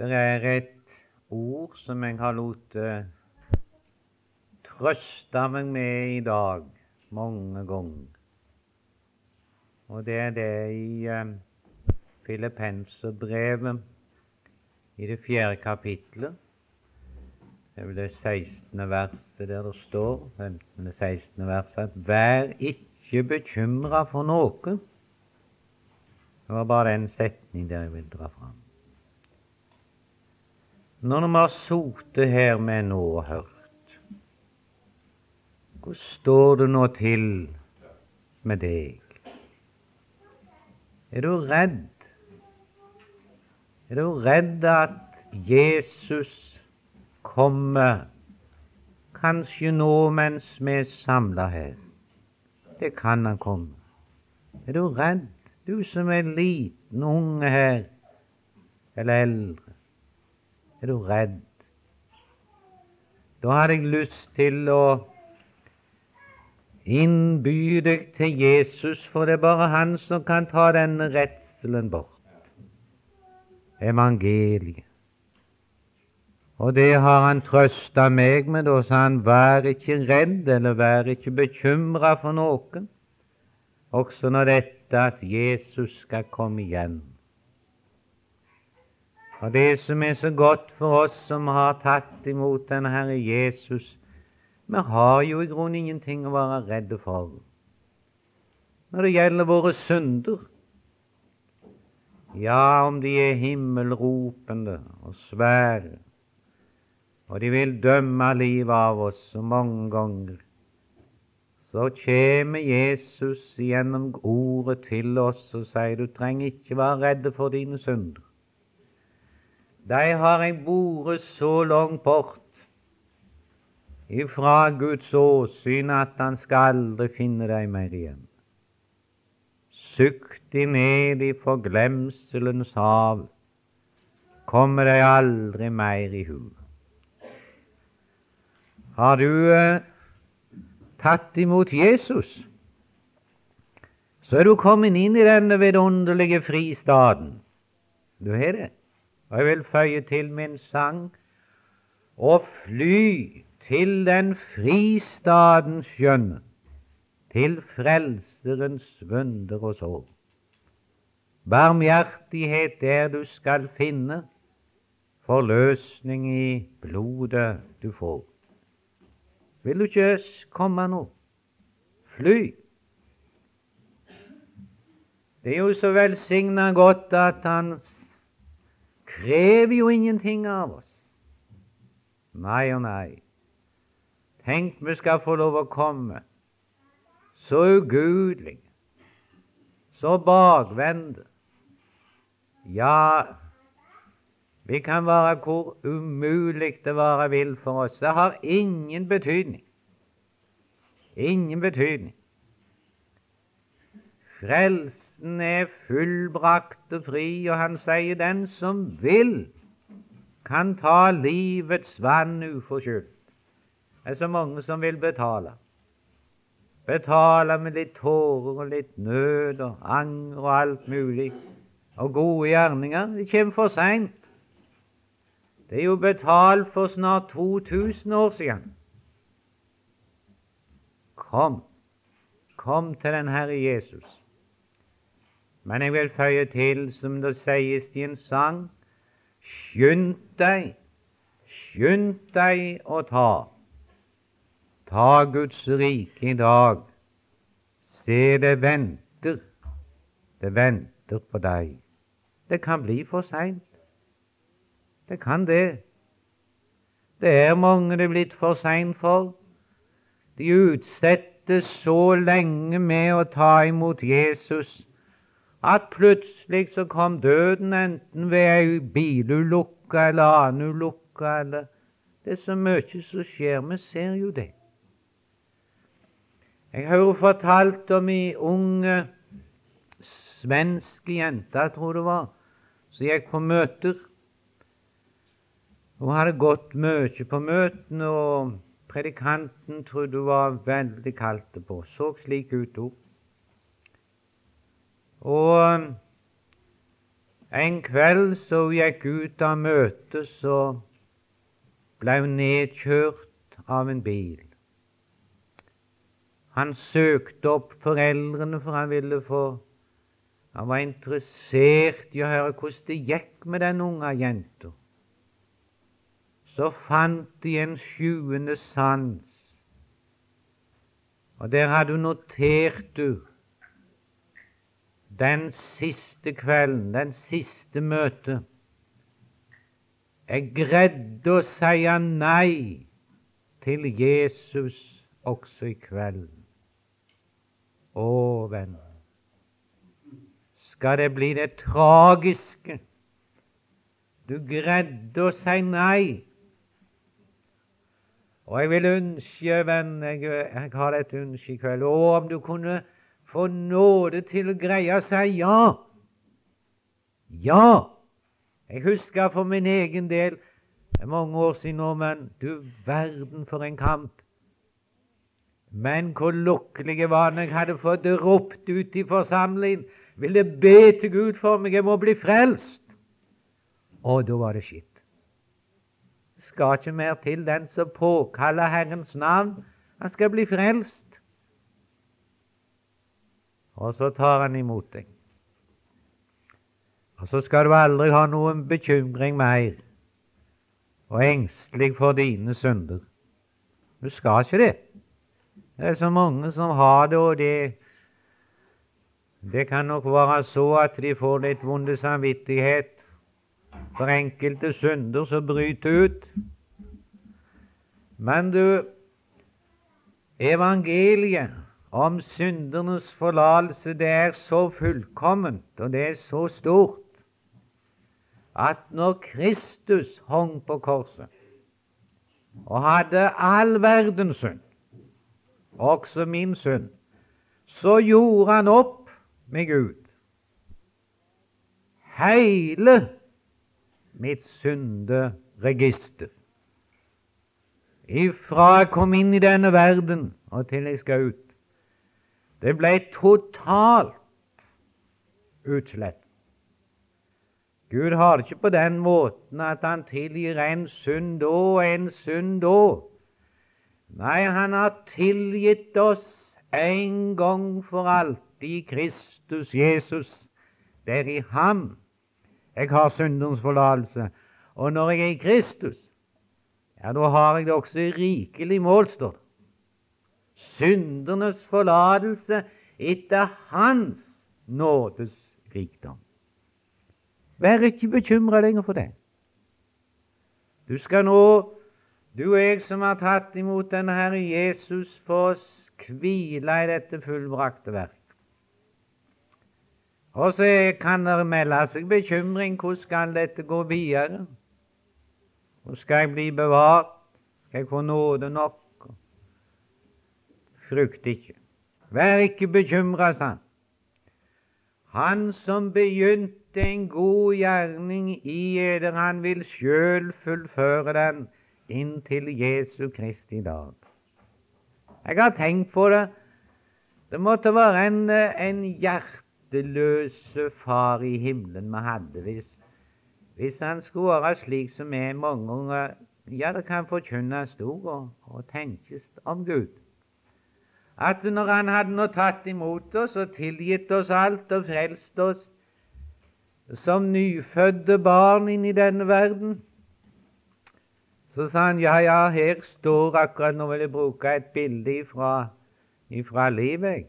Det er et ord som jeg har latt trøste meg med i dag mange ganger. Og det er det i uh, Filippenserbrevet i det fjerde kapitlet. Det er vel det 16. verset der det står, 15. 16. verset, at vær ikke bekymra for noe. Det var bare den setning der jeg vil dra fram. Når vi har sittet her med nå og hørt, hvordan står det nå til med deg? Er du redd? Er du redd at Jesus kommer kanskje nå mens vi er samla her? Det kan han komme. Er du redd, du som er liten unge her, eller eldre? Er du redd? Da hadde jeg lyst til å innby deg til Jesus, for det er bare han som kan ta denne redselen bort. Evangeliet. Og det har han trøsta meg med. Da sa han, vær ikke redd, eller vær ikke bekymra for noen, også når dette at Jesus skal komme igjen. Og det som er så godt for oss som har tatt imot den Herre Jesus, vi har jo i grunnen ingenting å være redde for når det gjelder våre synder. Ja, om de er himmelropende og svære, og de vil dømme livet av oss så mange ganger, så kommer Jesus gjennom ordet til oss og sier du trenger ikke være redde for dine synder. De har eg vore så langt bort ifra Guds åsyn at han skal aldri finne deg mer igjen. Sukk ned i forglemselens hav, kommer deg aldri mer i hu. Har du eh, tatt imot Jesus, så er du kommet inn i denne vidunderlige fristaden. Du har det. Og jeg vil føye til min sang og fly til den fristaden skjønne, til Frelserens vunder og sår. Barmhjertighet der du skal finne, forløsning i blodet du får. Vil du ikke komme nå? Fly! Det er jo så velsigna godt at Hans krever jo ingenting av oss. Nei og nei. Tenk vi skal få lov å komme så ugudelige, så bakvendte. Ja, vi kan være hvor umulig det være vil for oss. Det har ingen betydning. Ingen betydning. Frelsen er fullbrakt og fri, og han sier den som vil, kan ta livets vann uforskyldt. Det er så mange som vil betale. Betale med litt tårer og litt nød og anger og alt mulig, og gode gjerninger. Det kommer for seint. Det er jo betalt for snart 2000 år siden. Kom, kom til den Herre Jesus. Men jeg vil føye til, som det sies i en sang, skynd deg, skynd deg å ta. Ta Guds rike i dag. Se, det venter, det venter på deg. Det kan bli for seint. Det kan det. Det er mange det er blitt for seint for. De utsettes så lenge med å ta imot Jesus at plutselig så kom døden enten ved ei bilulykke eller annen ulykke eller Det er så mye som skjer. Vi ser jo det. Jeg har jo fortalt om ei unge svensk jente, tror det var, som gikk på møter. Hun hadde gått mye på møtene, og predikanten trodde hun var veldig kalt på. Så slik ut, hun. Og En kveld så gikk ut av møtet, så ble hun nedkjørt av en bil. Han søkte opp foreldrene, for han ville få Han var interessert i å høre hvordan det gikk med den unge jenta. Så fant de en sjuende sans, og der hadde hun notert du den siste kvelden, den siste møtet. Jeg greide å si nei til Jesus også i kveld. Å, venn, skal det bli det tragiske? Du greide å si nei. Og jeg vil ønske, venn, jeg, jeg har et ønske i kveld, å, om du kunne få nåde til å greie å si ja. Ja! Jeg husker for min egen del det er mange år siden nå, men du verden for en kamp. Men hvor lukkelig var når jeg hadde fått ropt ut i forsamlingen ville be til Gud for meg, jeg må bli frelst. Og da var det skitt. Skal ikke mer til den som påkaller Herrens navn, han skal bli frelst og så tar han imot deg. Og så skal du aldri ha noen bekymring mer og engstelig for dine synder. Du skal ikke det. Det er så mange som har det, og det Det kan nok være så at de får litt vond samvittighet for enkelte synder som bryter ut. Men du, evangeliet om syndernes forlatelse, det er så fullkomment, og det er så stort, at når Kristus hang på korset og hadde all verdens synd, også min synd, så gjorde han opp med Gud hele mitt synderegister. Ifra jeg kom inn i denne verden og til jeg skal ut. Det ble totalt utslett. Gud har det ikke på den måten at han tilgir en synd da og en synd da. Nei, han har tilgitt oss en gang for alltid i Kristus Jesus. Det er i ham jeg har syndens forlatelse. Og når jeg er i Kristus, ja, da har jeg det også rikelig mål, står det syndernes forlatelse etter Hans nådes rikdom. Vær ikke bekymra lenger for det. Du skal nå, du og jeg som har tatt imot denne Herre Jesus, få hvile i dette fullbrakte verk. Og så kan det melde seg bekymring. Hvordan skal dette gå videre? Hvordan skal jeg bli bevart? Skal jeg få nåde nok? Frykt ikke. Vær ikke bekymra, sa han. Han som begynte en god gjerning i eder, han vil sjøl fullføre den inntil Jesu Kristi dag. Jeg har tenkt på det. Det måtte være en, en hjerteløse far i himmelen vi hadde hvis, hvis han skulle være slik som vi mange ganger ja, det kan forkynnes ord og, og tenkes om Gud at når Han hadde nå tatt imot oss og tilgitt oss alt og frelst oss som nyfødte barn inn i denne verden, så sa han ja, ja, her står akkurat Nå vil jeg bruke et bilde ifra, ifra livet.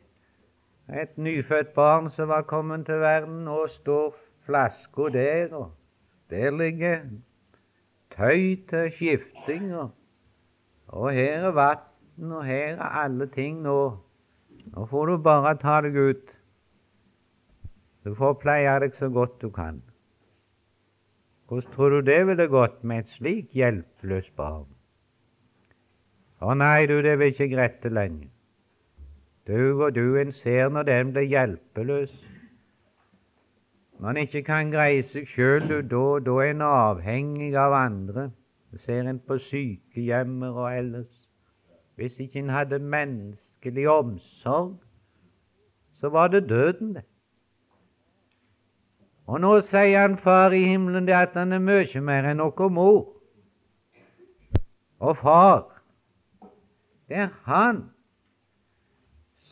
Et nyfødt barn som var kommet til verden, og står flaska der, og der ligger tøy til skifting, og, og her er vann og her er alle ting nå. Nå får du bare ta deg ut. Du får pleie deg så godt du kan. Hvordan tror du det ville gått med et slik hjelpeløst barn? Å nei, du, det vil ikke grette lenge. Du og du, en ser når den blir hjelpeløs. Når en ikke kan greie seg sjøl, da, da er en avhengig av andre. Du ser en på sykehjemmer og ellers. Hvis ikke en hadde menneskelig omsorg, så var det døden, det. Og nå sier han Far i himmelen det at han er mye mer enn noe mor og far. Det er han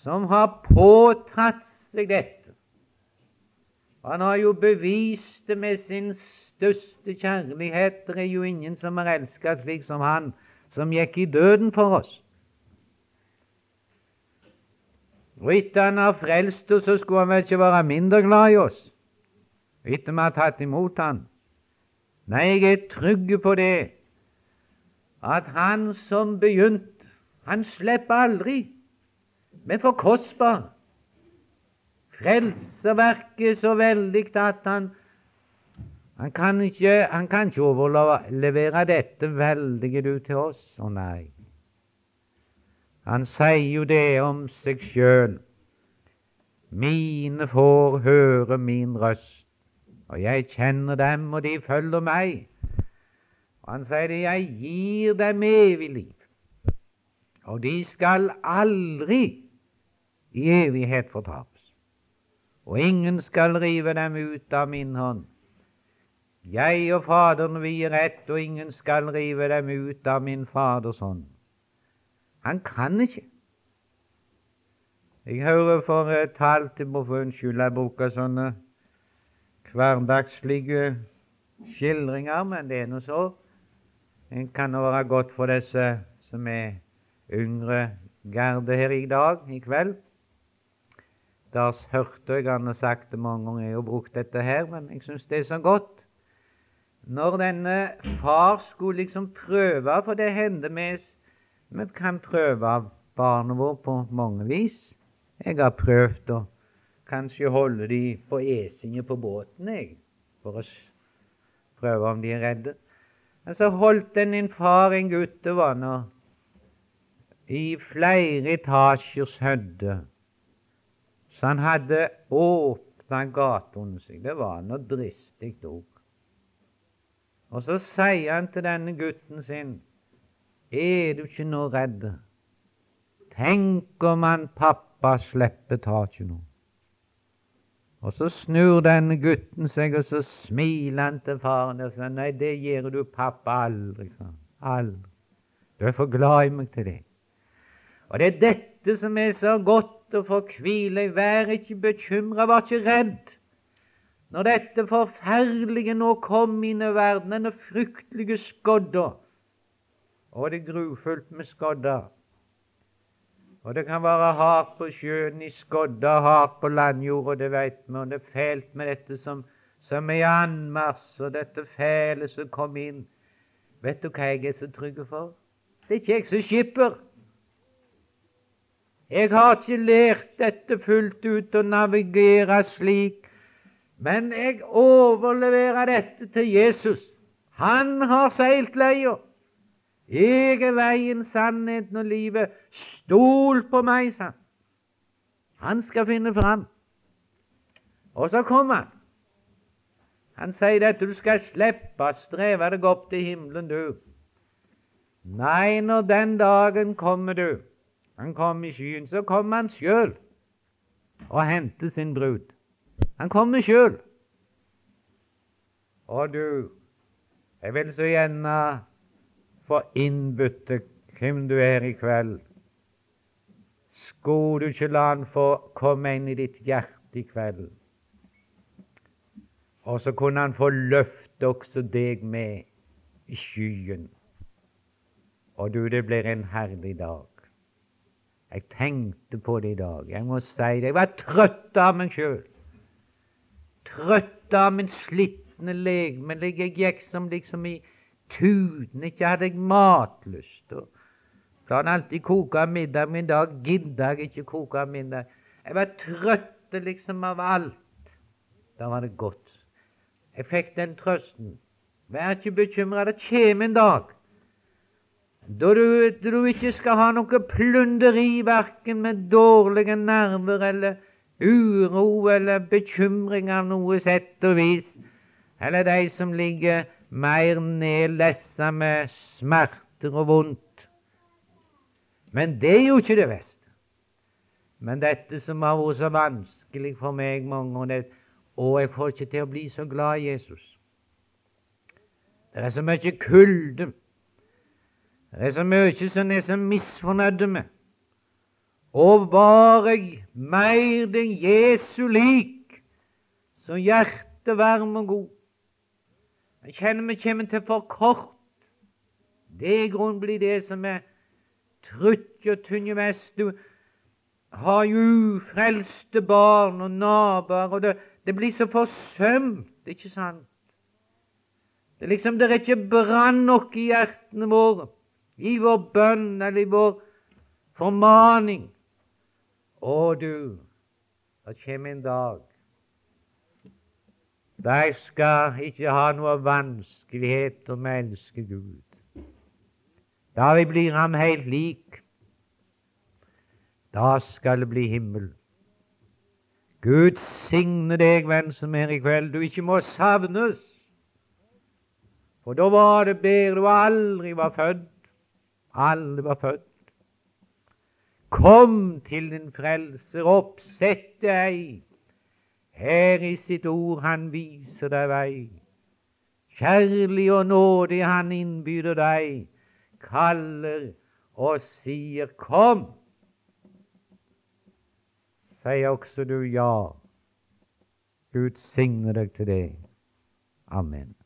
som har påtatt seg dette. Han har jo bevist det med sin største kjærlighet. Det er jo ingen som har elsket slik som han, som gikk i døden for oss. Og etter han har frelst oss, så skulle han vel ikke være mindre glad i oss, etter vi har tatt imot han. Nei, jeg er trygg på det, at han som begynt, han slipper aldri, men for kostbar. Frelseverket er så veldig at han han kan ikke, ikke overlevere dette veldige du til oss. Å nei. Han sier jo det om seg sjøl. Mine får høre min røst, og jeg kjenner dem, og de følger meg. Og han sier det, jeg gir dem evig liv, og de skal aldri i evighet fortapes. Og ingen skal rive dem ut av min hånd. Jeg og Faderen vi er ett, og ingen skal rive dem ut av min Faders hånd. Han kan ikke. Jeg hører for et halvt Jeg må få unnskylde jeg bruker sånne hverdagslige skildringer, men det er nå så. Det kan være godt for disse som er yngre garde her i dag, i kveld. Da hørte jeg han har sagt det mange ganger, jeg har brukt dette her, men jeg syns det er så godt. Når denne far skulle liksom prøve, for det hender med vi kan prøve av barna våre på mange vis. Jeg har prøvd å kanskje holde de på esinget på båten, jeg, for å prøve om de er redde. Men så holdt en en far en gutte var nå, i flere etasjers hødde, så han hadde åpna gata under seg. Det var noe dristig òg. Og så sier han til denne gutten sin er du ikke nå redd? Tenk om han pappa slipper taket nå. Og så snur denne gutten seg, og så smiler han til faren og sier nei, det gjør du pappa aldri. Aldri. Du er for glad i meg til det. Og det er dette som er så godt å få hvile i. Vær ikke bekymra, vær ikke redd. Når dette forferdelige nå kom inn i verden, denne fryktelige skodda, og det er grufullt med skodder. Og det kan være hardt på sjøen i skodder, hardt på landjorda, det veit vi. Og det er fælt med dette som, som er anmarsj, og dette fæle som kom inn. Vet du hva jeg er så trygg for? Det er ikke jeg som skipper. Jeg har ikke lært dette fullt ut å navigere slik, men jeg overleverer dette til Jesus. Han har seilt leia. Jeg er veien, sannheten og livet. Stol på meg, sa han. Han skal finne fram. Og så kommer han. Han sier at du skal slippe å streve deg opp til himmelen, du. Nei, når den dagen kommer, du Han kommer i skyen, så kommer han sjøl og henter sin brud. Han kommer sjøl. Og du, jeg vil så gjerne få innbytte hvem du er i kveld. Skulle du ikke la han få komme inn i ditt hjerte i kveld? Og så kunne han få løfte også deg med i skyen. Og du, det blir en herlig dag. Jeg tenkte på det i dag. Jeg må si det. Jeg var trøtt av meg sjøl. Trøtt av min slitne legeme. Jeg gikk som liksom i tuten. Ikke hadde jeg matlyst. Og han alltid koke middag, men i dag gidder jeg ikke koke middag. Jeg var trøtt liksom av alt. Da var det godt. Jeg fikk den trøsten. Vær ikke bekymra, det kjem en dag da du, du, ikke skal ha noe plunderi, verken med dårlige nerver eller uro eller bekymring av noe sett og vis, eller de som ligger mer nedlessa med smerter og vondt. Men det er jo ikke det beste. Men dette som har vært så vanskelig for meg mange ganger, og jeg får ikke til å bli så glad i Jesus. Det er så mye kulde. Det er så mye som jeg er så misfornøyd med. Og var jeg mer den Jesu lik, så hjertet varm og god. Jeg kjenner vi kommer til for kort. Det er grunnen blir det som er trutt og tynne mest. Du har jo ufrelste barn og naboer, og det, det blir så forsømt, ikke sant? Det er liksom det er ikke brann nok i hjertene våre, i vår bønn eller i vår formaning. Å, du, det kommer en dag da jeg skal ikke ha noe vanskeligheter med å elske Gud. Da vi blir ham helt lik. Da skal det bli himmel. Gud signe deg, venn som er i kveld, du ikke må savnes. For da var det bedre du aldri var født. Aldri var født. Kom til din frelser, oppsett deg. Her i sitt ord han viser deg vei. Kjærlig og nådig han innbyder deg, kaller og sier kom. Sier også du ja. Gud signe deg til det. Amen.